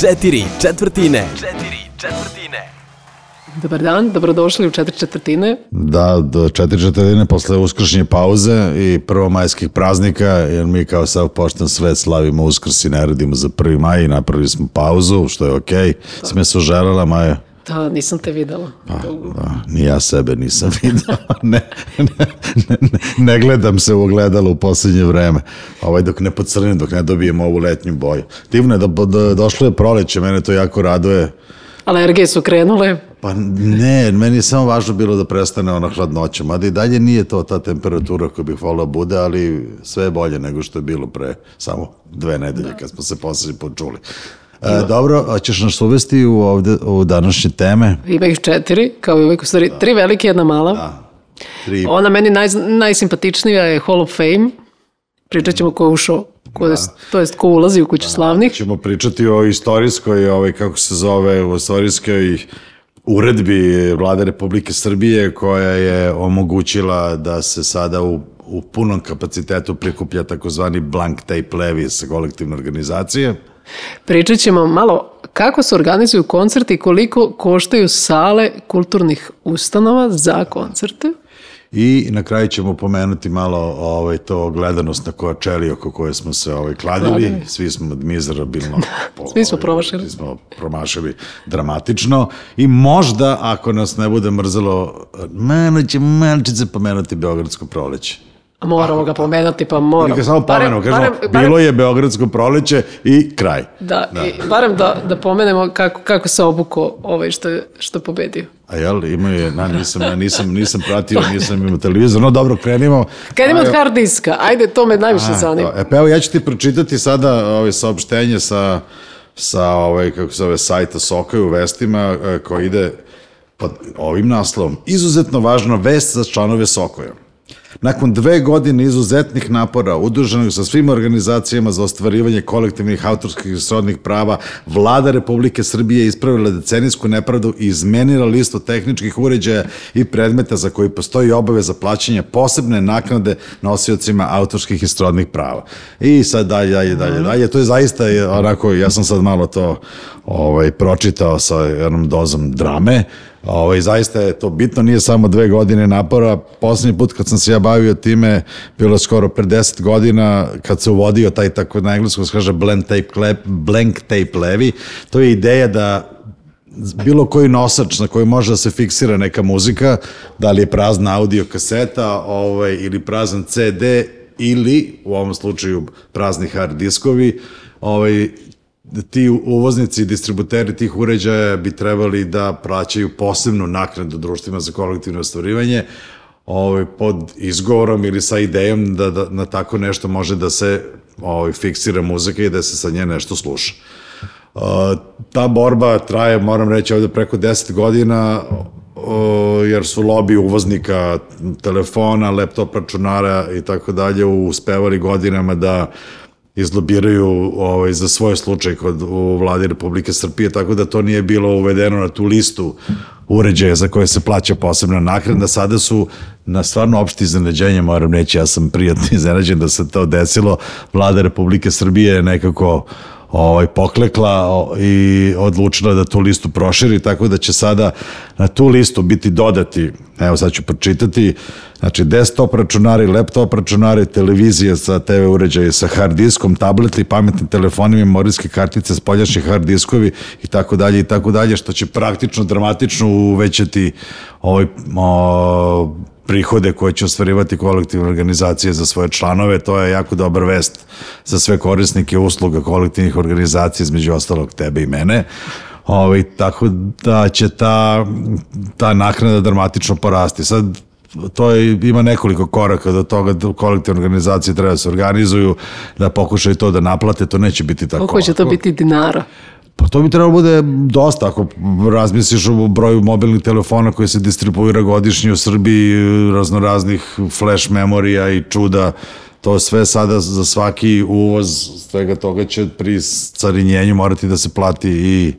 Četiri četvrtine. Četiri četvrtine. Dobar dan, dobrodošli u četiri četvrtine. Da, do četiri četvrtine posle uskršnje pauze i prvomajskih praznika, jer mi kao sav pošten svet slavimo uskrs i ne radimo za prvi maj i napravili smo pauzu, što je okej. Okay. Sme se oželela, Maja? Da, nisam te videla. Pa, da, ni ja sebe nisam vidio. ne, ne, ne, ne, gledam se u ogledalo u poslednje vreme. Ovaj dok ne pocrnim, dok ne dobijem ovu letnju boju. Divno je da, da došlo je proleće, mene to jako raduje. Alergije su krenule? Pa ne, meni je samo važno bilo da prestane ona hladnoća, mada i dalje nije to ta temperatura koju bih volao bude, ali sve je bolje nego što je bilo pre samo dve nedelje da. kad smo se poslednji put čuli. E, dobro, ćeš nas uvesti u, ovde, u današnje teme? Ima ih četiri, kao i uvijek u stvari, da. tri velike, jedna mala. Da. Tri. Ona meni naj, najsimpatičnija je Hall of Fame. Pričat ćemo ko je ušao ko je, da. to jest ko ulazi u kuću da, slavnih. Ćemo pričati o istorijskoj, ovaj, kako se zove, o istorijskoj uredbi vlade Republike Srbije koja je omogućila da se sada u, u punom kapacitetu prikuplja takozvani blank tape levy sa kolektivne organizacije. Pričat ćemo malo kako se organizuju koncerti i koliko koštaju sale kulturnih ustanova za koncerte. I na kraju ćemo pomenuti malo ovaj, to gledanost na Koačeli oko koje smo se ovaj, kladili. Kladili. Svi smo mizerabilno... po, Svi smo promašili. Svi smo promašili dramatično. I možda, ako nas ne bude mrzelo, malo će malčice pomenuti Beogradsko proleće. Moramo ga pomenuti, pa moramo. Ili samo pomenu, kažemo, barem, barem, bilo je Beogradsko proleće i kraj. Da, da. i barem da, da pomenemo kako, kako se obuko ovaj što, što pobedio. A jel, ima je, na, nisam, na, nisam, nisam pratio, nisam imao televizor, no dobro, krenimo. Krenimo od hard diska, ajde, to me najviše zanima. E, pa evo, ja ću ti pročitati sada ove saopštenje sa, sa ovaj, kako se zove, sajta Soka u vestima, e, koji ide pod ovim naslovom. Izuzetno važna vest za članove Sokoja. Nakon dve godine izuzetnih napora udruženog sa svim organizacijama za ostvarivanje kolektivnih autorskih i srodnih prava, vlada Republike Srbije ispravila decenijsku nepravdu i izmenila listu tehničkih uređaja i predmeta za koji postoji obaveza plaćanja posebne naknade nosiocima autorskih i srodnih prava. I sad dalje, dalje, dalje, dalje. To je zaista onako, ja sam sad malo to ovaj, pročitao sa jednom dozom drame, Ovaj, zaista je to bitno, nije samo dve godine napora. Poslednji put kad sam se ja bavio time, bilo skoro pre 10 godina, kad se uvodio taj tako na engleskom se kaže blank tape, blank tape levi, to je ideja da bilo koji nosač na koji može da se fiksira neka muzika, da li je prazna audio kaseta ovaj, ili prazan CD ili u ovom slučaju prazni hard diskovi, ovaj, ti uvoznici i distributeri tih uređaja bi trebali da plaćaju posebnu naknadu društvima za kolektivno ostvarivanje ovaj, pod izgovorom ili sa idejom da, da na tako nešto može da se ovaj, fiksira muzika i da se sa nje nešto sluša. Uh, ta borba traje, moram reći, ovde preko 10 godina, uh, jer su lobi uvoznika telefona, laptop računara i tako dalje uspevali godinama da izlobiraju ovaj, za svoj slučaj kod, u vladi Republike Srpije, tako da to nije bilo uvedeno na tu listu uređaja za koje se plaća posebna naknada. Sada su na stvarno opšti iznenađenje, moram reći, ja sam prijatno iznenađen da se to desilo. Vlada Republike Srbije nekako ovaj, poklekla i odlučila da tu listu proširi, tako da će sada na tu listu biti dodati, evo sad ću pročitati, znači desktop računari, laptop računari, televizije sa TV uređaje sa hard diskom, tableti, pametni telefoni, memorijske kartice, spoljašnji hard diskovi i tako dalje i tako dalje, što će praktično, dramatično uvećati ovaj, o, prihode koje će ostvarivati kolektivne organizacije za svoje članove, to je jako dobar vest za sve korisnike usluga kolektivnih organizacija, između ostalog tebe i mene. Ovaj, tako da će ta, ta naknada dramatično porasti. Sad, to je, ima nekoliko koraka do toga da kolektivne organizacije treba da se organizuju, da pokušaju to da naplate, to neće biti tako. Koliko će to biti dinara? Pa to bi trebalo bude dosta, ako razmisliš o broju mobilnih telefona koji se distribuira godišnje u Srbiji, raznoraznih flash memorija i čuda, to sve sada za svaki uvoz svega toga će pri carinjenju morati da se plati i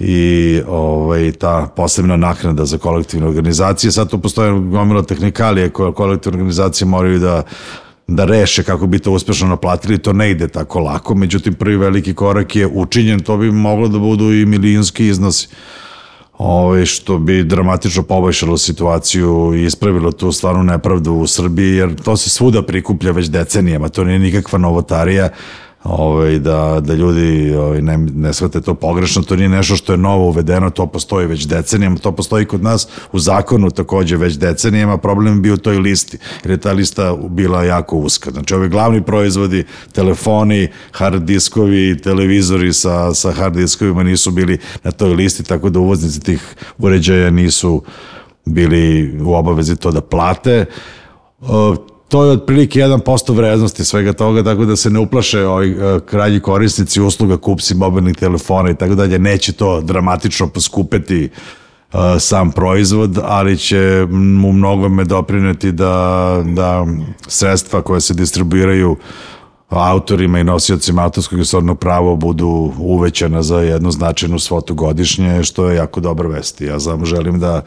i ovaj, ta posebna naknada za kolektivne organizacije. Sad tu postoje gomila tehnikalije koje kolektivne organizacije moraju da da reše kako bi to uspešno naplatili, to ne ide tako lako, međutim prvi veliki korak je učinjen, to bi moglo da budu i milijonski iznosi ovaj, što bi dramatično poboljšalo situaciju i ispravilo tu stvarnu nepravdu u Srbiji, jer to se svuda prikuplja već decenijama, to nije nikakva novotarija, ovaj, da, da ljudi ovaj, ne, ne shvate to pogrešno, to nije nešto što je novo uvedeno, to postoji već decenijama, to postoji kod nas u zakonu takođe već decenijama, problem je bio u toj listi, jer je ta lista bila jako uska. Znači, ovi glavni proizvodi, telefoni, hard diskovi, televizori sa, sa hard diskovima nisu bili na toj listi, tako da uvoznici tih uređaja nisu bili u obavezi to da plate. To je otprilike 1% vrednosti svega toga, tako da se ne uplaše ovi uh, kralji korisnici usluga, kupci mobilnih telefona i tako dalje, neće to dramatično poskupeti uh, sam proizvod, ali će mu mnogome doprineti da, da sredstva koje se distribuiraju autorima i nosiocima autorskog i srodnog prava budu uvećana za jednu značajnu svotu godišnje, što je jako dobra vest. Ja samo želim da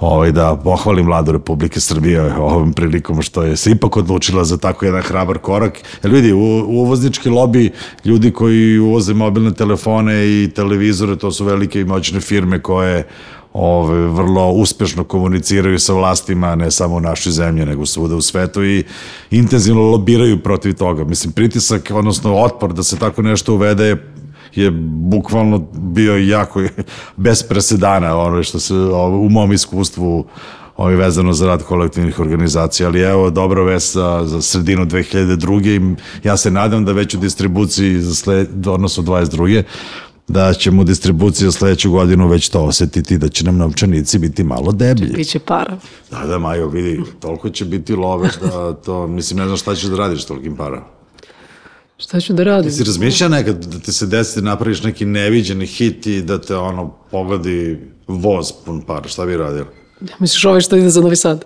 ovaj, da pohvalim vladu Republike Srbije ovom prilikom što je se ipak odlučila za tako jedan hrabar korak. Jer vidi, u, uvoznički lobi, ljudi koji uvoze mobilne telefone i televizore, to su velike i moćne firme koje ove, vrlo uspešno komuniciraju sa vlastima, ne samo u našoj zemlji, nego svuda u svetu i intenzivno lobiraju protiv toga. Mislim, pritisak, odnosno otpor da se tako nešto uvede je bukvalno bio jako bez presedana ono što se u mom iskustvu ovaj vezano za rad kolektivnih organizacija, ali evo dobra vest za, za sredinu 2002. I ja se nadam da već u distribuciji za sled, odnosno 22 da ćemo za sledeću godinu već to osetiti, da će nam novčanici biti malo deblji. Biće para. Da, da, Majo, vidi, toliko će biti love da to, mislim, ne znam šta ćeš da radiš tolikim para. Šta ću da radim? Ti si razmišlja nekad da ti se desi da napraviš neki neviđeni hit i da te ono pogodi voz pun para, šta bi radili? Ja misliš ovaj što ide za Novi Sad?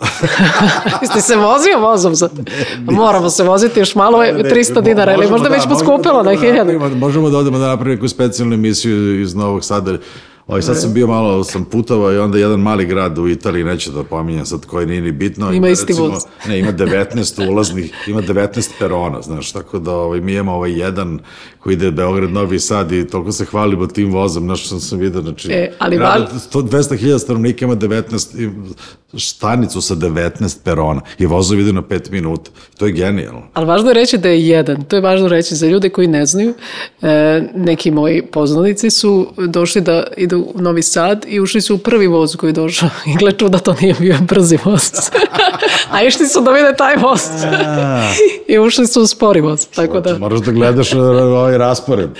Jeste se vozio vozom sad? Moramo se voziti još malo, je 300 dinara, ili možda već poskupilo na 1000. Možemo da odemo da napravimo neku specijalnu emisiju iz Novog Sada Ovaj, sad sam bio malo, sam putovao i onda jedan mali grad u Italiji, neću da pominjem sad koji nije ni bitno. Ima isti recimo, voz. Ne, ima 19 ulaznih, ima 19 perona, znaš, tako da ovaj, mi imamo ovaj jedan koji ide Beograd, Novi Sad i toliko se hvalimo tim vozom, znaš što sam vidio, znači, e, ali grad, 200.000 stanovnika ima 19, stanicu sa 19 perona i vozovi idu na 5 minuta. To je genijalno. Ali važno je reći da je jedan. To je važno reći za ljude koji ne znaju. E, neki moji poznanici su došli da idu u Novi Sad i ušli su u prvi voz koji je došao. I gle čuda, to nije bio brzi voz. A išli su da vide taj voz. I ušli su u spori voz. Tako da... Moraš da gledaš e, ovaj raspored,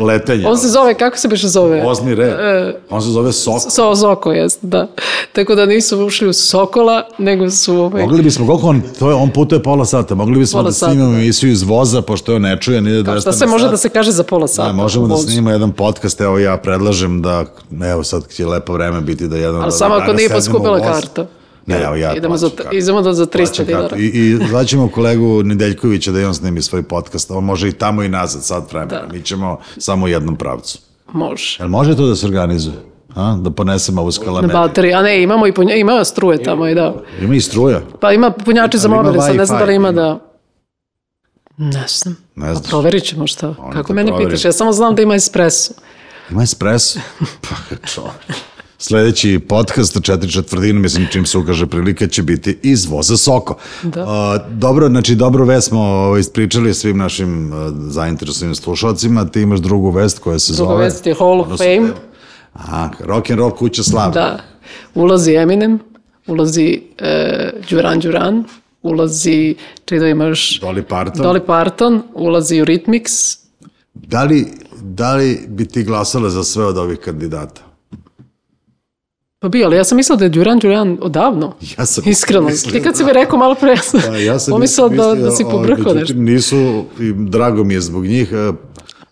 letenje. On se zove, kako se biše zove? Vozni red. E, On se zove Soko. So, Soko, jeste, da. Tako da nisu ušli u Sokola, nego su... Ovaj... Mogli bismo, koliko on, to je, on putuje pola sata, mogli bismo pola da snimamo da. emisiju iz voza, pošto on ne čuje, nije 200 Šta se može da se kaže za pola sata? Da, možemo da snimamo jedan podcast, evo ja predlažem da, evo sad će lepo vreme biti da jedan... Ali samo ako nije poskupila karta. Ne, evo ja idemo za, idemo da za 300 dinara. I, i zvaćemo kolegu Nedeljkovića da i on snimi svoj podcast. On može i tamo i nazad, sad vremena. Da. Mi ćemo samo u jednom pravcu. Može. Jel može to da se organizuje? A, da ponesemo ovu skalameriju. Na bateriji, a ne, imamo i punja, ima struje tamo i da. Ima i struja? Pa ima punjači za mobile, sad ne znam da li ima da... Ne znam. Ne znam. Pa proverit ćemo šta. Oni Kako mene proveri. pitaš? Ja samo znam da ima espresso. Ima espresso? pa čovječ. Sledeći podcast, četiri četvrtine, mislim čim se ukaže prilika, će biti iz voza Soko. Da. Uh, dobro, znači dobro vest smo ovaj, ispričali svim našim uh, zainteresovanim slušalcima. Ti imaš drugu vest koja se Druga zove... Druga vest je Hall of Fame. Aha, rock and roll kuća slave. Da. Ulazi Eminem, ulazi e, Duran Duran, ulazi, čini da imaš... Dolly Parton. Dolly Parton, ulazi Eurythmics. Da li, da li bi ti glasala za sve od ovih kandidata? Pa bi, ali ja sam mislila da je Duran Duran odavno. Ja sam Iskreno. mislio, Ti kad si mi rekao malo pre, ja sam, da, ja sam pomislila da, da si pobrkao nešto. Nisu, i drago mi je zbog njih,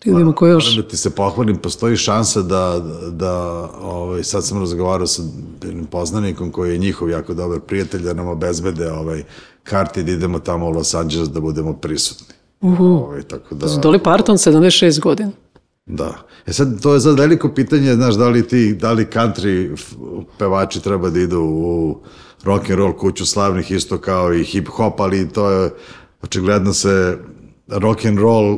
Vidimo ko još. Da ti se pohvalim, postoji šansa da, da ovaj, sad sam razgovarao sa jednim poznanikom koji je njihov jako dobar prijatelj, da nam obezbede ovaj, karti da idemo tamo u Los Angeles da budemo prisutni. Uhu. Ovaj, tako da, Dolly Parton, 76 godina. Da. E sad, to je sad veliko pitanje, znaš, da li ti, da li country pevači treba da idu u rock and roll kuću slavnih isto kao i hip hop, ali to je očigledno se rock and roll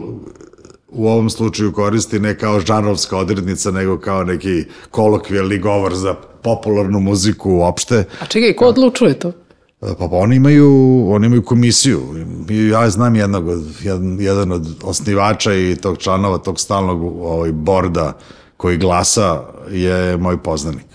u ovom slučaju koristi ne kao žanrovska odrednica, nego kao neki kolokvijalni govor za popularnu muziku uopšte. A čekaj, ko odlučuje to? Pa, pa oni imaju, oni imaju komisiju. Ja znam jednog od, jedan, jedan od osnivača i tog članova tog stalnog ovaj, borda koji glasa je moj poznanik.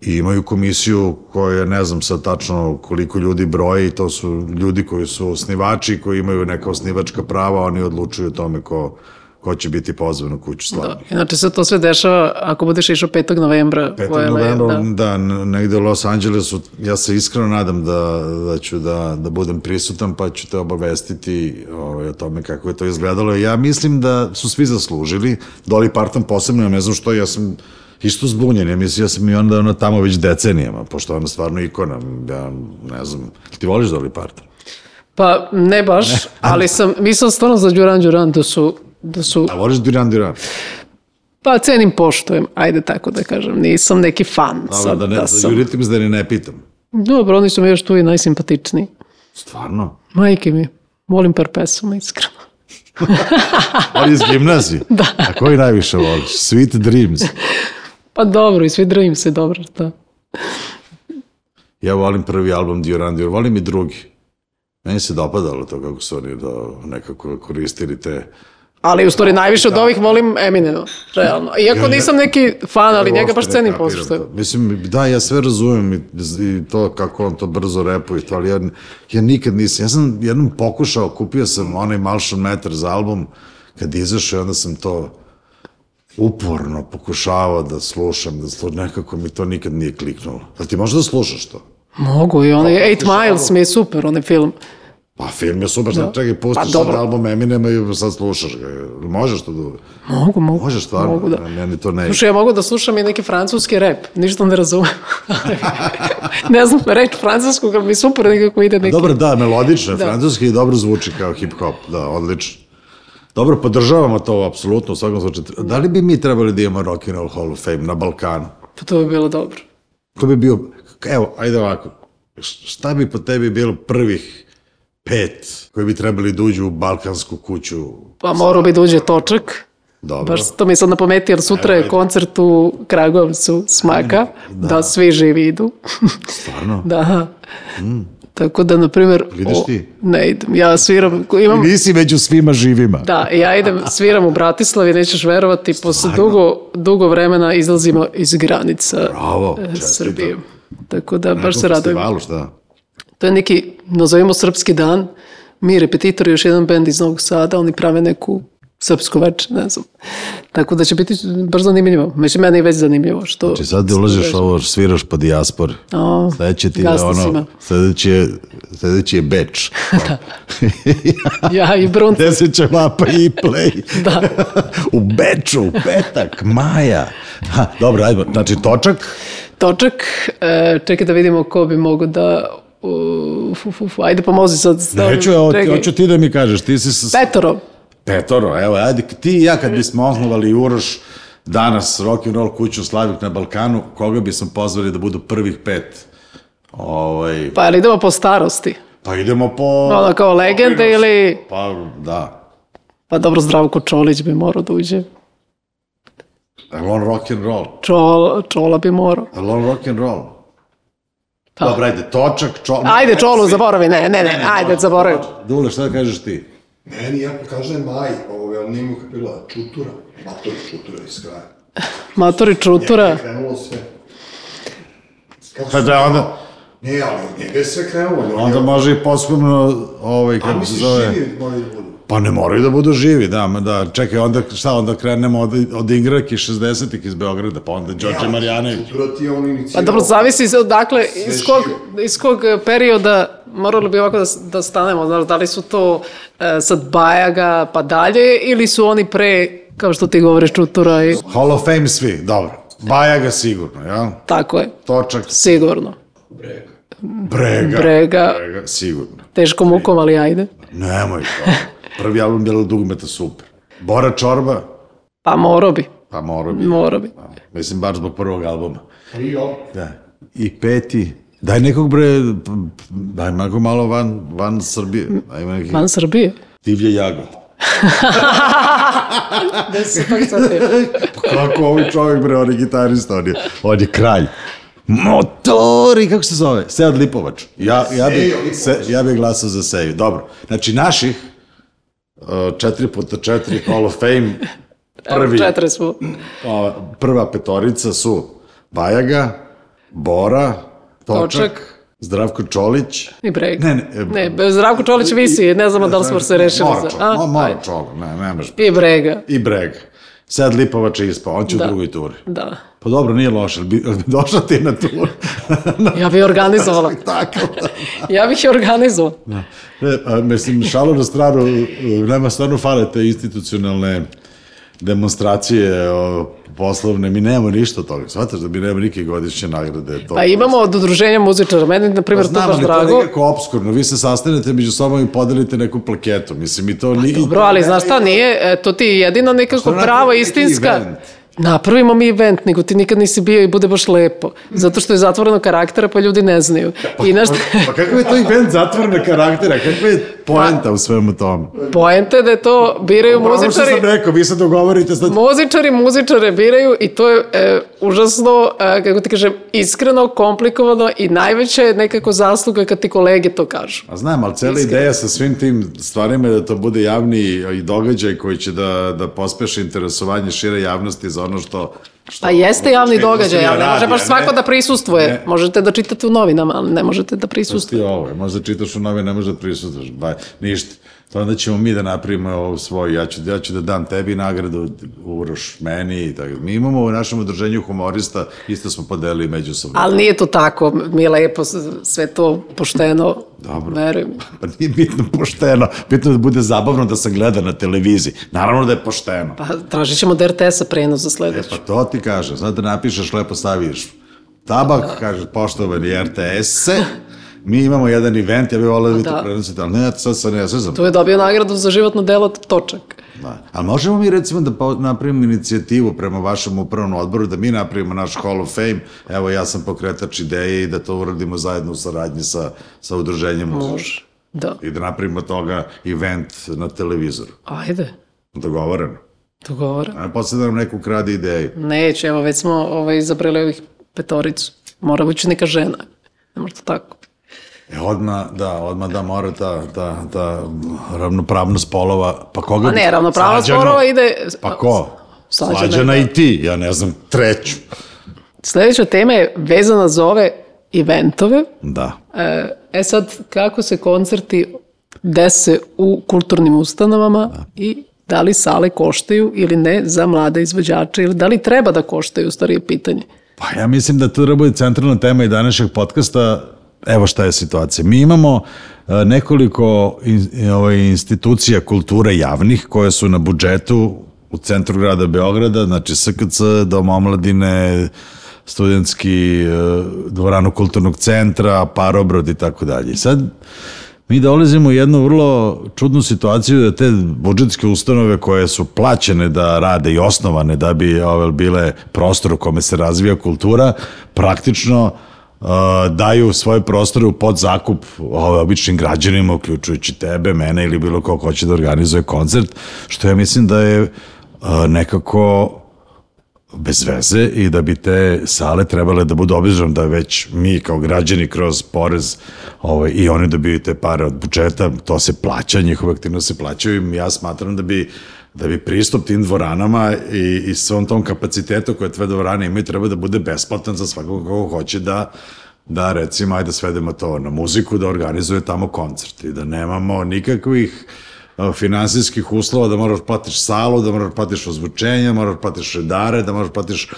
I imaju komisiju koja ne znam sad tačno koliko ljudi broji to su ljudi koji su osnivači, koji imaju neka osnivačka prava, oni odlučuju o tome ko, ko će biti pozvan u kuću slavlja. Da. Inače se to sve dešava ako budeš išao 5. novembra. 5. u LA, novembra, da. da. negde u Los Angelesu, ja se iskreno nadam da, da ću da, da budem prisutan, pa ću te obavestiti ovaj, o tome kako je to izgledalo. Ja mislim da su svi zaslužili, Dolly Parton posebno, ja ne znam što, ja sam isto zbunjen, ja mislim, ja sam i onda ono tamo već decenijama, pošto ona stvarno ikona, ja ne znam, ti voliš Dolly Parton? Pa ne baš, ali sam, mislim stvarno za Duran Duran da su, da su, A voliš Duran Duran? pa cenim poštujem, ajde tako da kažem, nisam neki fan Dobro, sad da ne, da da sam. Eurythmics da ni ne pitam. Dobro, oni su mi još tu i najsimpatičniji. Stvarno? Majke mi, volim par pesama, iskreno. Ali iz gimnazije? da. A koji najviše voliš? Sweet Dreams. Pa dobro, i svi drvim se dobro, da. Ja volim prvi album Duran Duran, volim i drugi. Meni se dopadalo to kako su oni do, nekako koristili te... Ali u stvari najviše od ovih volim Eminema, realno. Iako nisam neki fan, ali njega baš cenim to. Mislim, da, ja sve razumem i, i to kako on to brzo repuje to, ali ja, ja nikad nisam, ja sam jednom pokušao, kupio sam onaj Marshall Matters album, kad izašao onda sam to uporno pokušavao da slušam, da slušam, nekako mi to nikad nije kliknulo. Da ti možeš da slušaš to? Mogu i onaj Eight Miles mi je super, onaj film. Pa film je super, da. čekaj, pustiš Pa dobro. album Eminema i sad slušaš ga. Možeš to da... Mogu, mogu. Možeš stvarno, Mogu da. meni to ne... Slušaj, ja mogu da slušam i neki francuski rap, ništa ne razumem. ne znam reč francuskog, ali mi super nekako ide neki... Dobro, da, melodično, Da. da. francuski i dobro zvuči kao hip-hop, da, odlično. Dobro, podržavamo to apsolutno u svakom slučaju. Da li bi mi trebali da imamo Rock and Roll Hall of Fame na Balkanu? Pa to bi bilo dobro. Ko bi bio, evo, ajde ovako, šta bi po tebi bilo prvih pet koji bi trebali da uđu u balkansku kuću? Pa morao bi da uđe točak. Dobro. Baš to mi je sad na pameti, jer sutra je koncert u Kragovcu Smaka, da, svi živi idu. Stvarno? da. Tako da, na primjer... Ideš o, ti? Ne idem, ja sviram, imam, Nisi među svima živima. Da, ja idem, sviram u Bratislavi, nećeš verovati, posle dugo, dugo vremena izlazimo iz granica Bravo, e, čestitam. Srbije. Tako da, baš se radujem. festivalu, šta? To je neki, nazovimo srpski dan, mi repetitori, još jedan bend iz Novog Sada, oni prave neku srpsku več, ne znam. Tako da će biti baš zanimljivo. Mislim, meni je već zanimljivo. Što, Či Znači, sad ulažeš ovo, sviraš po dijaspori. O, Sledeće ti je ono, sledeći je, sledeći je Beč. Ja i Brun, Gde se će vapa i play. Da. u Beču, u petak, maja. Ha, dobro, ajmo, znači točak, točak, e, čekaj da vidimo ko bi mogo da... Fu, fu, fu, ajde pomozi sad. neću, evo, ti, hoću ti da mi kažeš, ti si sa... Petoro. Petoro, evo, ajde, ti i ja kad bismo osnovali Uroš danas rock and roll kuću Slavik na Balkanu, koga bismo pozvali da budu prvih pet? Ovaj, Pa ali idemo po starosti. pa idemo po... Ono kao legende ili... Pa, da. Pa dobro, Zdravko Čolić bi morao da uđe. Jel on rock and roll? Čol, Čola bi morao. Jel on rock and roll? Pa. Dobro, ajde, točak, čo... Ajde, Čolu, zaboravi. Ne, ne, ne, ajde, zaboravi. Dule, šta da kažeš ti? Meni, ja kažem maj, ovo je, ali nije mu kapila, čutura, mator čutura iz kraja. Matori Čutura. Je krenulo sve. Kako Pa se- da, onda, Ne, ali od njega je sve krenulo. on onda je- može i poskumno, ovaj, kako se misliš zove... živi moraju da budu? Pa ne moraju da budu živi, da, da, čekaj, onda, šta, onda krenemo od, od igraki 60-ih iz Beograda, pa onda Đorđe Marjanović. On inicirao. Pa dobro, zavisi se odakle, iz kog, iz kog perioda morali bi ovako da, da stanemo, znaš, da li su to e, sad Bajaga pa dalje ili su oni pre, kao što ti govoriš, Čutura i Hall of Fame svi, dobro. Bajaga sigurno, ja? tako je, Točak, sigurno. Brega. Brega. Brega, sigurno. Teško mukom, ali ajde. Nemoj to. Prvi album Bjelo dugmeta super. Bora Čorba, Pa morao bi, pa mora bi. morao bi. Mislim, bar zbog prvog albuma. Tri, jel? Da. I peti, Daj nekog bre, daj nekog malo van, van Srbije. Daj neki Van Srbije. divlje jago. Da se pak sad Kako ovaj čovjek bre, on je gitarista, on je, on je kralj. Motori, kako se zove? Sead Lipovač. Ja, ja, bi, se, ja bi glasao za Seju. Dobro. Znači, naših uh, 4x4 Hall of Fame prvi, Četiri smo. ova, prva petorica su Bajaga, Bora, Točak, Točak. Zdravko Čolić, I breg. Ne, ne, ne Zdravko Čolić visi, ne znamo da li smo se rešili Mora. Čolić, A, mo- mora. Čolić, ne, ne može. I brega, I Breg. Sad Lipovač je ispao, on će Da. u drugoj turi. da. Pa dobro, nije loše, bi, bi došla ti na tur. Ja bih organizovala. Tako. Ja bih je organizovala. Ne, a, mislim, šalu na stranu, nema stvarno fale te institucionalne demonstracije o, poslovne, mi nemamo ništa od toga. Svataš da mi nemamo nike godišnje nagrade. To, Pa imamo od udruženja muzičara, meni na primjer to Znam, baš ali to drago. je nekako obskurno. Vi se sastanete među sobom i podelite neku plaketu. Mislim, i to nije... Dobro, ali znaš šta, nije, to ti je jedina nekako prava istinska. event? Napravimo mi event, nego ti nikad nisi bio i bude baš lepo. Zato što je zatvoreno karaktera, pa ljudi ne znaju. I znaš, Pa kakav je to event zatvorene karaktera? Kakva je poenta u svemu tome? poenta je da je to biraju što muzičari. sam rekao, vi se dogovorite sad... Muzičari muzičare biraju i to je e, užasno, e, kako ti kažem, iskreno, komplikovano i najveća je nekako zasluga kad ti kolege to kažu. A znam, ali Iskreno. ideja sa svim tim stvarima je da to bude javni i događaj koji će da, da pospeši interesovanje šire javnosti za ono što... što Pa jeste javni događaj, ali ne može baš svako ne- da prisustvuje. ne. Možete da čitate u novinama, ali ne možete da prisustvujete. Ti ovo, možda čitaš u nove, ne možda prisutuješ, ba, ništa. To onda ćemo mi da napravimo ovo svoje, ja ću, ja ću da dam tebi nagradu, Uroš, meni i tako. Mi imamo u našem udruženju humorista, isto smo podelili međusobno. Ali nije to tako, mi lepo, sve to pošteno, Dobro. verujem. Pa nije bitno pošteno, bitno da bude zabavno da se gleda na televiziji. Naravno da je pošteno. Pa tražit ćemo da RTS-a prenos za E, sledeću. pa to ti kaže, sad da napišeš, lepo staviš tabak, kaže, poštovani RTS-e, mi imamo jedan event, ja bih volio da vi to Da. prenosite, ali ne, sad se ne sezam. Tu je dobio nagradu za životno delo Točak. Da. Ali možemo mi recimo da napravimo inicijativu prema vašem upravnom odboru, da mi napravimo naš Hall of Fame, evo ja sam pokretač ideje i da to uradimo zajedno u saradnji sa, sa udruženjem. Može. Da. I da napravimo toga event na televizoru. Ajde, Dogovoreno. dogovore. A posle da nam neko ukrade ideju. Neće, evo već smo ovaj, izabrali ovih petoricu. Mora biti neka žena. Ne može to tako. E, odma, da, odma da mora ta, ta, ta ravnopravnost polova, pa koga A bi- ne, ravnopravnost Slađano? sporova ide... Pa ko? Slađana Slađana, i ti, ja ne znam, treću. Sledeća tema je vezana za ove eventove. Da. E, E sad, kako se koncerti dese u kulturnim ustanovama i da li sale koštaju ili ne za mlade izvođače ili da li treba da koštaju, u stvari je pitanje. Pa ja mislim da to treba bude centralna tema i današnjeg podcasta. Evo šta je situacija. Mi imamo e, nekoliko ovaj, institucija kulture javnih koje su na budžetu u centru grada Beograda, znači SKC, Dom omladine, studentski e, dvoranu kulturnog centra, parobrod i tako dalje. Sad mi dolazimo u jednu vrlo čudnu situaciju da te budžetske ustanove koje su plaćene da rade i osnovane da bi ove, bile prostor u kome se razvija kultura, praktično uh, daju svoje prostore u podzakup ove, običnim građanima, uključujući tebe, mene ili bilo ko hoće da organizuje koncert, što ja mislim da je uh, nekako bez veze i da bi te sale trebale da budu obzirom da već mi kao građani kroz porez ovaj, i oni dobiju te pare od budžeta, to se plaća, njihove aktivnosti se plaćaju i ja smatram da bi da bi pristup tim dvoranama i, i svom tom kapacitetu koje tve dvorane imaju treba da bude besplatan za svakog ko hoće da da recimo, ajde svedemo to na muziku, da organizuje tamo koncert i da nemamo nikakvih finansijskih uslova, da moraš platiš salu, da moraš platiš ozvučenje, moraš platiš redare, da moraš platiš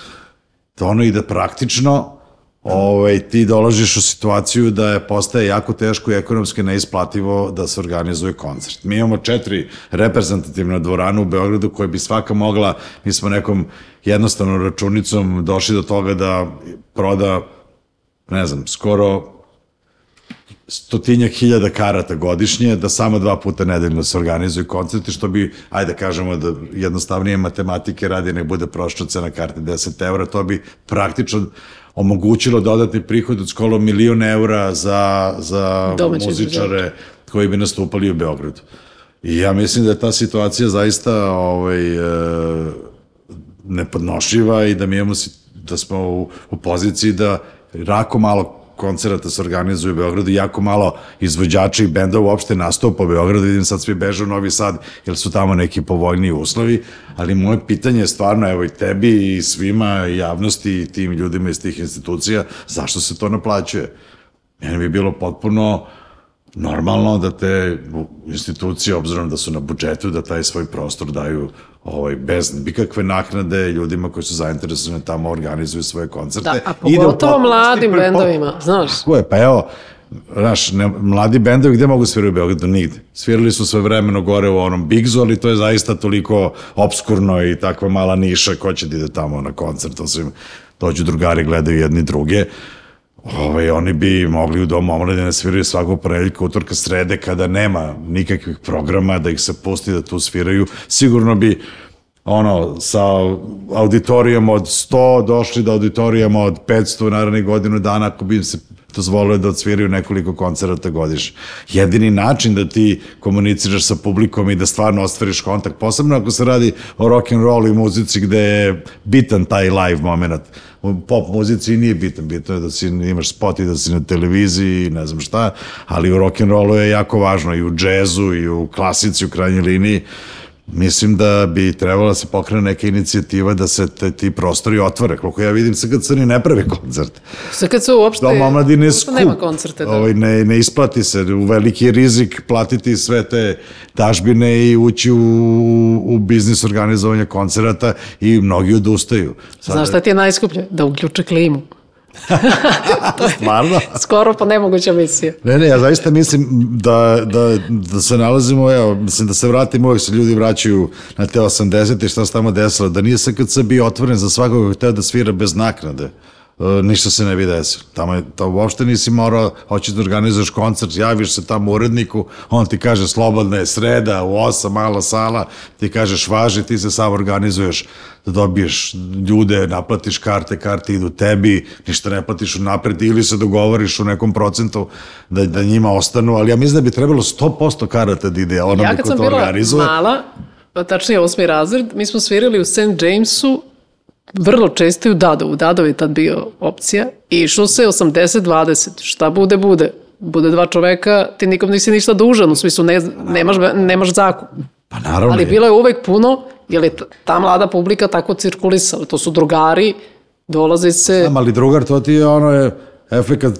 to ono i da praktično ovaj, ti dolaziš u situaciju da je postaje jako teško i ekonomski neisplativo da se organizuje koncert. Mi imamo četiri reprezentativne dvorane u Beogradu koje bi svaka mogla, mi smo nekom jednostavnom računicom došli do toga da proda ne znam, skoro stotinjak hiljada karata godišnje, da samo dva puta nedeljno se organizuju koncerti, što bi, ajde kažemo da jednostavnije matematike radi, nek bude prošla cena karte 10 evra, to bi praktično omogućilo dodatni prihod od skoro milion eura za, za Domaće muzičare koji bi nastupali u Beogradu. I ja mislim da je ta situacija zaista ovaj, e, nepodnošljiva i da mi imamo, da smo u, u poziciji da rako malo koncerata se organizuju u Beogradu, jako malo izvođača i benda uopšte nastupa u Beogradu, vidim sad svi beže u Novi Sad, jer su tamo neki povoljniji uslovi, ali moje pitanje je stvarno, evo i tebi i svima, i javnosti i tim ljudima iz tih institucija, zašto se to naplaćuje? Meni bi bilo potpuno normalno da te institucije, obzirom da su na budžetu, da taj svoj prostor daju ovaj, bez nikakve naknade ljudima koji su zainteresovani da tamo organizuju svoje koncerte. Da, a da pogotovo mladim bendovima, znaš. Tako je, pa evo, Znaš, ne, mladi bendovi gde mogu svirati u Beogradu? Nigde. Svirali su sve vremeno gore u onom Bigzu, ali to je zaista toliko obskurno i takva mala niša, ko će da ide tamo na koncert, osim dođu drugari, gledaju jedni druge. Ovaj, oni bi mogli u domu omladine sviraju svakog ponedjeljka, utorka, srede, kada nema nikakvih programa, da ih se pusti da tu sviraju. Sigurno bi ono, sa auditorijom od 100 došli do auditorijama od 500 u narednih godinu dana ako bi im se dozvolio da odsviraju nekoliko koncerata godišnje. Jedini način da ti komuniciraš sa publikom i da stvarno ostvariš kontakt, posebno ako se radi o rock and roll i muzici gde je bitan taj live moment. U pop muzici nije bitan, bitno je da si, imaš spot i da si na televiziji i ne znam šta, ali u rock and rollu je jako važno i u džezu i u klasici u krajnjoj liniji Mislim da bi trebala da se pokrene neka inicijativa da se te, ti prostori otvore. Koliko ja vidim, sad kad Crni ne pravi koncert. Sad kad se uopšte... Dom omladine je skup. Nema koncerte, da. Ovaj, ne, ne isplati se, u veliki je rizik platiti sve te dažbine i ući u, u biznis organizovanja koncerata i mnogi odustaju. Sad, Znaš šta ti je najskuplje? Da uključe klimu. Stvarno? Skoro pa nemoguća misija. Ne, ne, ja zaista mislim da, da, da se nalazimo, evo, mislim da se vratimo, uvek se ljudi vraćaju na te 80. i šta se tamo desilo, da nije SKC bio otvoren za svakog koji hteo da svira bez naknade. E, ništa se ne bi desilo. Tamo je, to uopšte nisi morao, hoćeš da organizuješ koncert, javiš se tamo uredniku, on ti kaže slobodna je sreda, u 8, mala sala, ti kažeš važi, ti se sam organizuješ da dobiješ ljude, naplatiš karte, karte idu tebi, ništa ne platiš unapred ili se dogovoriš u nekom procentu da, da njima ostanu, ali ja mislim da bi trebalo 100% karata da ide onome Ja kad ko sam to bila organizuje. mala, pa tačnije osmi razred, mi smo svirali u St. Jamesu vrlo često i u Dadovu. Dadov je tad bio opcija i išlo se 80-20. Šta bude, bude. Bude dva čoveka, ti nikom nisi ništa dužan, u smislu ne, nemaš, nemaš zakup. Pa naravno. Ali bilo je uvek puno, jer je ta- mlada publika tako cirkulisala. To su drugari, dolaze se... Znam, ali drugar, to ti je ono je efekat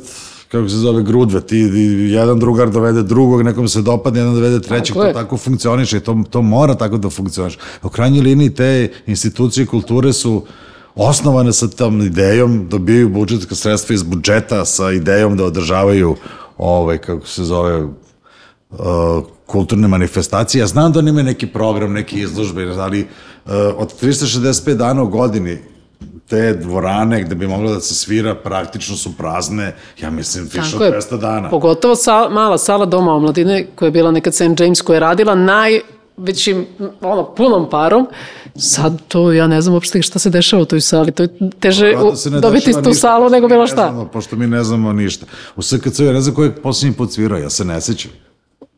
kako se zove grudve, ti jedan drugar dovede drugog, nekom se dopadne, jedan dovede trećeg, Tako to tako funkcioniše i to, to mora tako da funkcioniše. U krajnjoj liniji te institucije kulture su osnovane sa tom idejom, dobijaju budžetska sredstva iz budžeta sa idejom da održavaju ovaj, kako se zove, uh, kulturne manifestacije. Ja znam da oni imaju neki program, neki izložbe, ali uh, od 365 dana u godini te dvorane gde bi moglo da se svira praktično su prazne, ja mislim, više od je. 200 dana. Pogotovo sa, mala sala Doma omladine koja je bila nekad St. James koja je radila najvećim, ono, punom parom. Sad to, ja ne znam uopšte šta se dešava u toj sali. To je teže Verovatno u, ne dobiti tu salu nego bilo ne šta. Znamo, pošto mi ne znamo ništa. U SKC ja ne znam ko je posljednji put svirao, ja se ne sećam.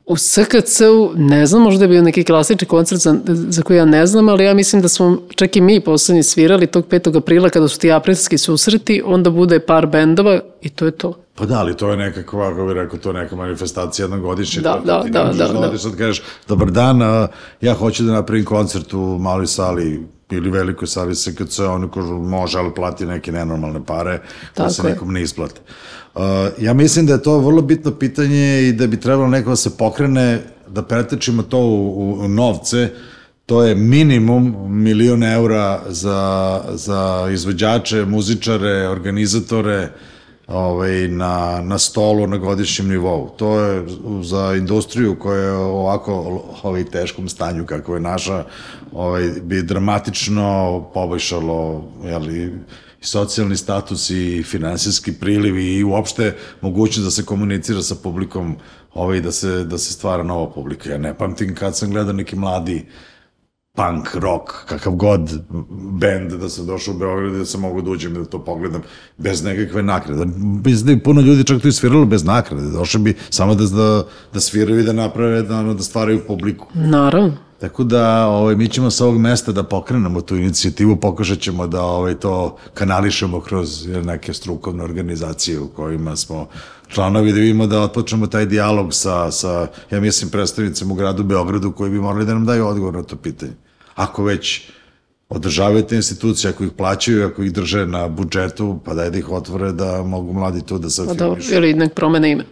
U SKC-u, ne znam, možda je bio neki klasični koncert za, za koji ja ne znam, ali ja mislim da smo čak i mi poslednji svirali tog 5. aprila kada su ti aprilski susreti, onda bude par bendova i to je to. Pa da, ali to je nekakva, kako bih rekao, to je neka manifestacija jednogodišnja. Da, to, da, ti da, da, da, da. sad kažeš, dobar dan, ja hoću da napravim koncert u maloj sali ili velikoj sali SKC, oni kažu može, ali plati neke nenormalne pare, koje se je. nekom ne isplate. Ja mislim da je to vrlo bitno pitanje i da bi trebalo neko da se pokrene, da pretečimo to u, u, novce, to je minimum milion eura za, za izvođače, muzičare, organizatore, ovaj, na, na stolu na godišnjem nivou. To je za industriju koja je ovako ovaj, teškom stanju kako je naša, ovaj, bi dramatično poboljšalo jeli, socijalni status i finansijski priliv i uopšte mogućnost da se komunicira sa publikom ovaj, da se, da se stvara nova publika. Ja ne pamtim kad sam gledao neki mladi punk, rock, kakav god band da sam došao u Beograd da sam mogu da uđem da to pogledam bez nekakve nakrade. Mislim da je puno ljudi čak to i sviralo bez nakrade. Došli bi samo da, da, da sviraju i da naprave, da, da stvaraju publiku. Naravno. Tako da ovaj, mi ćemo sa ovog mesta da pokrenemo tu inicijativu, pokušat ćemo da ovaj, to kanališemo kroz neke strukovne organizacije u kojima smo članovi, da vidimo da otpočnemo taj dijalog sa, sa ja mislim, predstavnicama u gradu Beogradu koji bi morali da nam daju odgovor na to pitanje. Ako već održavaju te institucije, ako ih plaćaju, ako ih drže na budžetu, pa daj da ih otvore da mogu mladi tu da se Pa dobro, afirmišu. ili nek promene ime.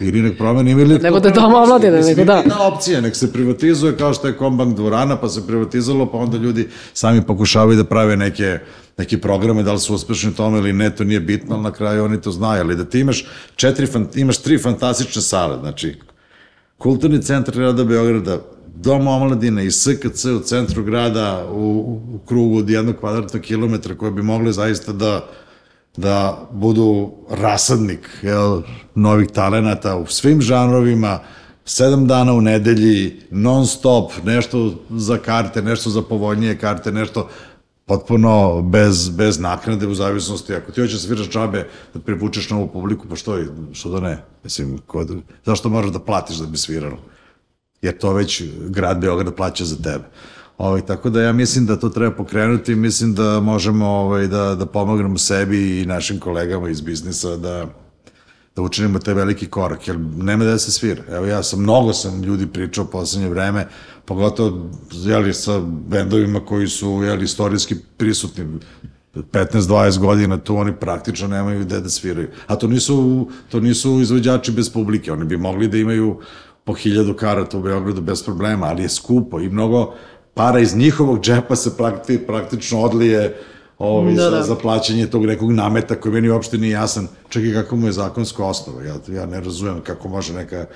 Ili nek promeni ili... Ne bude doma omladine, nego da. Jedna opcija, nek se privatizuje kao što je Kombank dvorana, pa se privatizalo, pa onda ljudi sami pokušavaju da prave neke neki programe, da li su uspešni u tome ili ne, to nije bitno, ali na kraju oni to znaju, ali da ti imaš četiri, imaš tri fantastične sale, znači Kulturni centar grada Beograda, Dom omladine i SKC u centru grada u, u krugu od jednog kvadratnog kilometra koje bi mogle zaista da da budu rasadnik jel, novih talenata u svim žanrovima, sedam dana u nedelji, non stop, nešto za karte, nešto za povoljnije karte, nešto potpuno bez, bez naknade u zavisnosti. Ako ti hoćeš da sviraš džabe, da privučeš novu publiku, pa što, što da ne? Mislim, kod, zašto moraš da platiš da bi sviralo? jer to već grad Beograd plaća za tebe. Ovaj, tako da ja mislim da to treba pokrenuti, mislim da možemo ovaj, da, da pomognemo sebi i našim kolegama iz biznisa da, da učinimo taj veliki korak, jer nema da se svira. Evo ja sam, mnogo sam ljudi pričao poslednje vreme, pogotovo jeli, sa bendovima koji su jeli, istorijski prisutni 15-20 godina tu oni praktično nemaju gde da sviraju. A to nisu, to nisu izvođači bez publike, oni bi mogli da imaju po hiljadu karata u Beogradu bez problema, ali je skupo i mnogo para iz njihovog džepa se prakti, praktično odlije ovaj, Da, za, da. za plaćanje tog nekog nameta koji meni uopšte nije jasan. Čak i kako mu je zakonska osnova. Ja, ja ne razumem kako može neka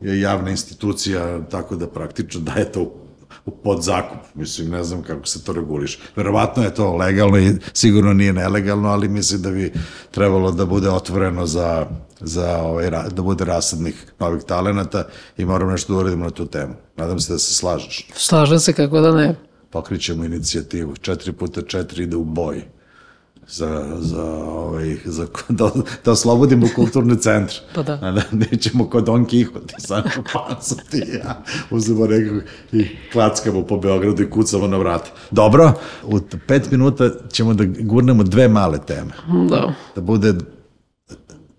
javna institucija tako da praktično daje to u, podzakup. Mislim, ne znam kako se to reguliše. Verovatno je to legalno i sigurno nije nelegalno, ali mislim da bi trebalo da bude otvoreno za, za ovaj, da bude rasadnih novih talenata i moramo nešto da uradimo na tu temu. Nadam se da se slažeš. Slažem se kako da ne. Pokrićemo inicijativu. 4 puta 4 ide u boj za, za, ovaj, za, da, da oslobodimo kulturne centre. Pa da. A da nećemo kod Don Quixote, samo pasom ti i ja uzemo nekog i klackamo po Beogradu i kucamo na vrata. Dobro, u pet minuta ćemo da gurnemo dve male teme. Da. Da bude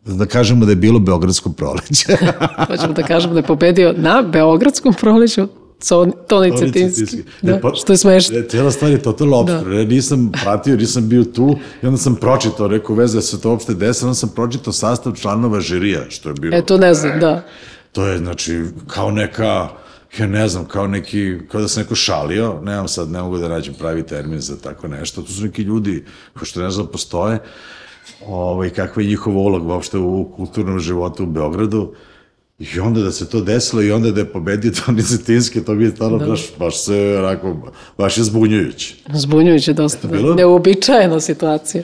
da kažemo da je bilo Beogradsko proleće. Hoćemo da kažemo da je pobedio na Beogradskom proleću Toni, Toni Cetinski. Da, pa- što je smešno. Ne, cijela stvar je totalno obskurna. Da. nisam pratio, nisam bio tu i onda sam pročitao, rekao veze se to uopšte desilo, onda sam pročitao sastav članova žirija, što je bilo. E, to ne znam, da. To je, znači, kao neka, ja ne znam, kao neki, kao da se neko šalio, nemam sad, ne mogu da nađem pravi termin za tako nešto, to su neki ljudi, ko što ne znam, postoje, ovaj, kakva je njihova uloga uopšte u kulturnom životu u Beogradu, I onda da se to desilo i onda da je pobedio Toni Cetinski, to bi je stvarno da. baš, baš se, onako, baš je zbunjujuće. Zbunjujuće dosta. bilo? Neuobičajena situacija.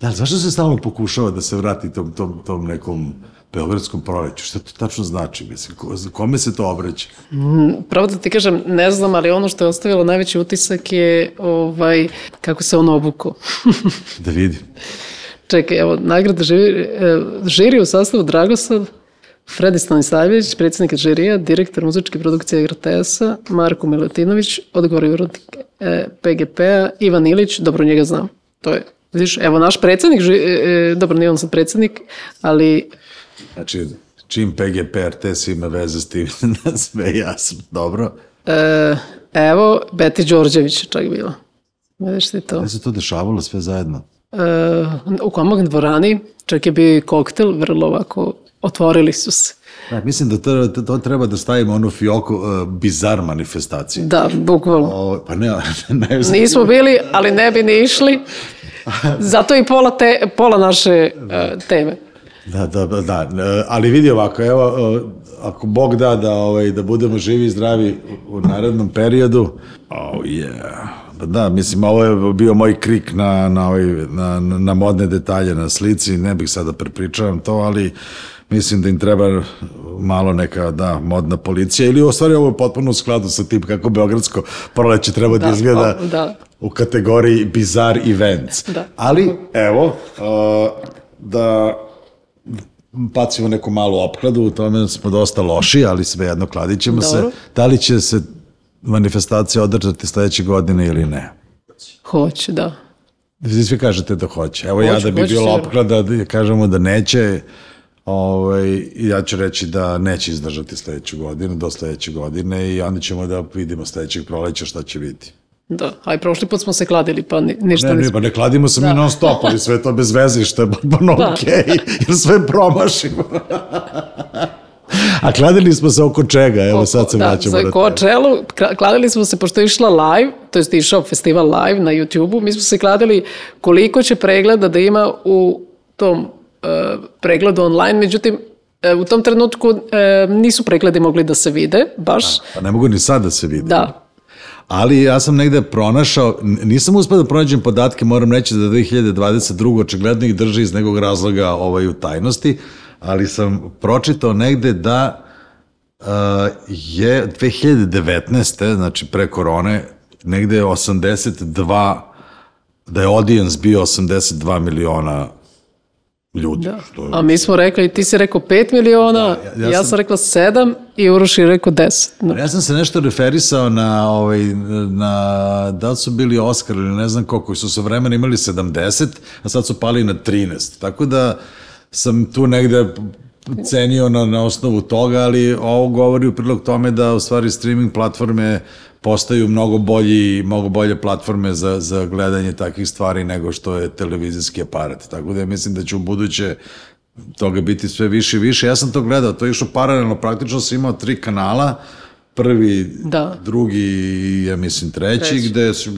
Da, zašto se stalno pokušava da se vrati tom, tom, tom nekom beogradskom proleću? Šta to tačno znači? Mislim, ko, kome se to obraća? Pravo da ti kažem, ne znam, ali ono što je ostavilo najveći utisak je ovaj, kako se on obuko. Da vidim. Čekaj, evo, nagrada žiri, e, žiri u sastavu Dragosav, Fredi Stanisavljević, predsjednik žirija, direktor muzičke produkcije RTS-a, Marko Milutinović, odgovor urodnik e, PGP-a, Ivan Ilić, dobro njega znam. To je, vidiš, evo naš predsjednik, ži, e, e, dobro nije on sad predsjednik, ali Znači, čim PGP RTS ima veze s tim, sve je jasno. Dobro. e, evo, Beti Đorđević je čak bila. Vidiš ti to? Gde se to dešavalo sve zajedno? E, u Komag dvorani, čak je bio i koktel, vrlo ovako, otvorili su se. Da, mislim da to, to treba da stavimo onu fioku uh, bizar manifestaciju. Da, bukvalno. O, pa ne, ne, Nismo bili, ali ne bi ni išli. Zato i pola, te, pola naše uh, teme. Da, da, da, da, e, ali vidi ovako, evo, e, ako Bog da da, ovaj, da budemo živi i zdravi u narednom periodu, oh yeah, Pa da, mislim, ovo je bio moj krik na, na, ovaj, na, na, na modne detalje na slici, ne bih sada prepričavam to, ali mislim da im treba malo neka, da, modna policija, ili u stvari ovo je potpuno u skladu sa tim kako Beogradsko proleće treba da, Da, izgleda o, da. u kategoriji bizar events. Da. Ali, evo, uh, da bacimo neku malu opkladu, u tome smo dosta loši, ali svejedno kladit ćemo se. Dobro. Da li će se manifestacija održati sledeće godine ili ne? Hoće, da. Vi svi kažete da hoće. Evo ja Hoće, da bi hoće sigurno. opklada, da kažemo da neće, ovaj, ja ću reći da neće izdržati sledeću godinu, do sledeće godine i onda ćemo da vidimo sledećeg proleća šta će biti. Da, a i prošli put smo se kladili, pa ni, ništa Ne, ne, nismo. pa ne kladimo se mi Da. non stop, ali sve to bez veze, što je potpuno Da. okej, jer sve promašimo. A kladili smo se oko čega? Evo sad se da, vraćamo za temu. Kočelu, kla- kladili smo se, pošto je išla live, to jest išao festival live na YouTube-u, mi smo se kladili koliko će pregleda da ima u tom pregledu online, međutim, e, u tom trenutku e, nisu pregledi mogli da se vide, baš, Pa ne mogu ni sad da se vidi. da, Ali ja sam negde pronašao, nisam uspio da pronađem podatke, moram reći da 2022. očigledno ih drži iz nekog razloga ovaj, u tajnosti, ali sam pročitao negde da uh, je 2019. znači pre korone, negde je 82, da je audience bio 82 miliona ljudi. da. Što je, A mi smo rekli, ti si rekao 5 miliona, ja- ja, ja ja, sam- sam rekla 7 i Uroš je rekao 10. No, Ja sam se nešto referisao na, ovaj, na da li su bili Oscar ili ne znam koliko, su se vremena imali 70, a sad su pali na 13. Tako da sam tu negde cenio na, na osnovu toga, ali ovo govori u prilog tome da u stvari streaming platforme postaju mnogo bolji, mnogo bolje platforme za, za gledanje takvih stvari nego što je televizijski aparat. Tako da ja mislim da će u buduće toga biti sve više i više. Ja sam to gledao, to je išlo paralelno, praktično sam imao tri kanala, prvi, Da. drugi i ja mislim treći, Treći. gde su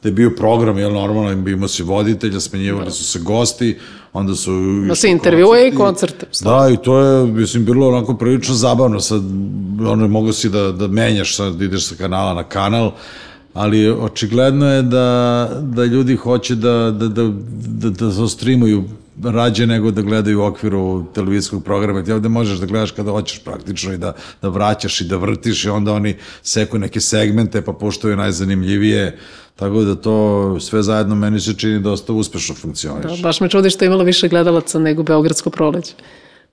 gde je bio program, jel normalno, imao si voditelja, smenjivali su se gosti, onda su... Išli se intervjue i koncerte. Da, i to je, mislim, bilo onako prilično zabavno. Sad, ono, mogu si da, da menjaš, sad ideš sa kanala na kanal, ali očigledno je da, da ljudi hoće da, da, da, da, da se streamuju rađe nego da gledaju u okviru televizijskog programa. Ti ovde možeš da gledaš kada hoćeš praktično i da, da vraćaš i da vrtiš i onda oni seku neke segmente pa puštaju najzanimljivije. Tako da to sve zajedno meni se čini dosta uspešno funkcioniše. Da, baš me čudi što je imalo više gledalaca nego Beogradsko proleće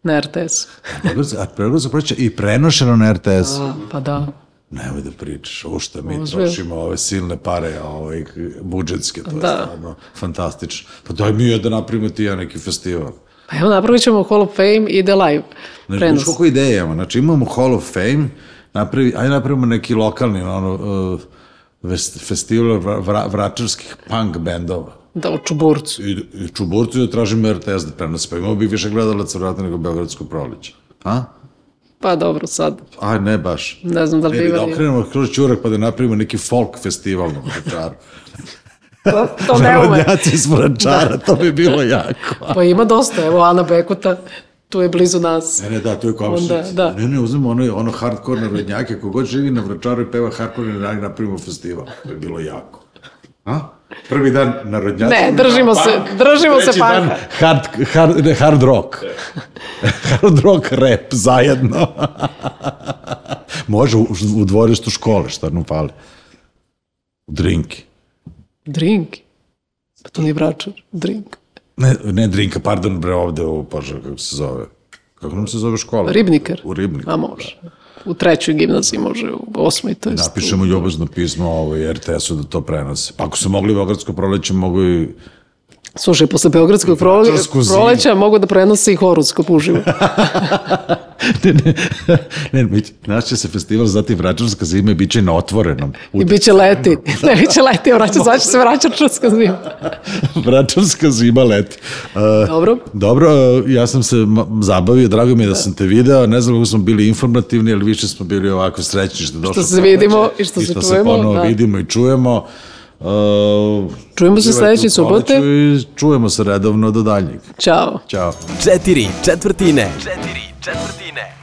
na RTS. Beogradsko- A Beogradsko proleće i prenošeno na RTS. A, pa da. Nemoj da pričaš, ovo što mi Ozbiljno. trošimo ove silne pare, ovaj, budžetske, to je Da. stvarno fantastično. Pa daj mi je da napravimo ti ja neki festival. Pa evo napravit ćemo Hall of Fame i ide live Znaš, prenos. koliko ideja imamo? Znači imamo Hall of Fame, napravi, ajde napravimo neki lokalni ono, uh, festival vra, vra, vračarskih punk bendova. Da, u Čuburcu. I, i čuburcu da tražimo RTS da prenosi, pa imamo bi više gledalaca vratno nego Beogradsko proleće. A? Pa dobro, sad A, ne baš. ne znam da li Ne, bi da okrenemo kroz čurak pa da napravimo neki folk festival na Vračaru. To, to ne ume. Narodnjaci iz Vračara, to bi bilo jako. Pa ima dosta, evo Ana Bekuta, tu je blizu nas. Ne, ne, da, to je komšnica. Onda, da. Ne, ne, uzmemo ono, ono hardcore narodnjake, kogod živi na Vračaru i peva hardcore narodnjake, napravimo festival. To je bilo jako. A? Prvi dan narodnjaci. Ne, držimo se- punk, držimo se treći dan. Hard, hard, ne, hard rock. hard rock rap zajedno. Može u, u dvorištu škole, šta nam fali. Drinki. Drink. Pa to nije vračar, drink. Ne, ne drinka, pardon, bre, ovde u, Bože, kako se zove? Kako nam se zove škola? Ribnikar. U Ribniku. A može. U trećoj gimnaziji može, u osmoj, to je Napišemo ljubazno pismo ovaj, RTS-u da to prenose. Pa ako su mogli Beogradsko proleće, mogu i... Slušaj, posle Beogradskog prole, proleća mogu da prenose i horoskop uživo. ne, ne, ne, mi- naš će se festival zvati Vračarska zima i bit će na otvorenom. I bit će leti. Ne, bit će leti, vraća, zvaće se vraćarčarska zima. Vračarska zima leti. Uh, Dobro. Dobro, uh, ja sam se zabavio, drago mi je da sam te video, ne znam kako smo bili informativni, ali više smo bili ovako srećni što došlo. Što se vidimo i što i se što se čujemo, ponovo da. vidimo i čujemo. Uh, Čujemo se sledeće subote. I čujemo se redovno do daljnjeg. Ćao. Ćao. Četiri četvrtine. Četiri četvrtine.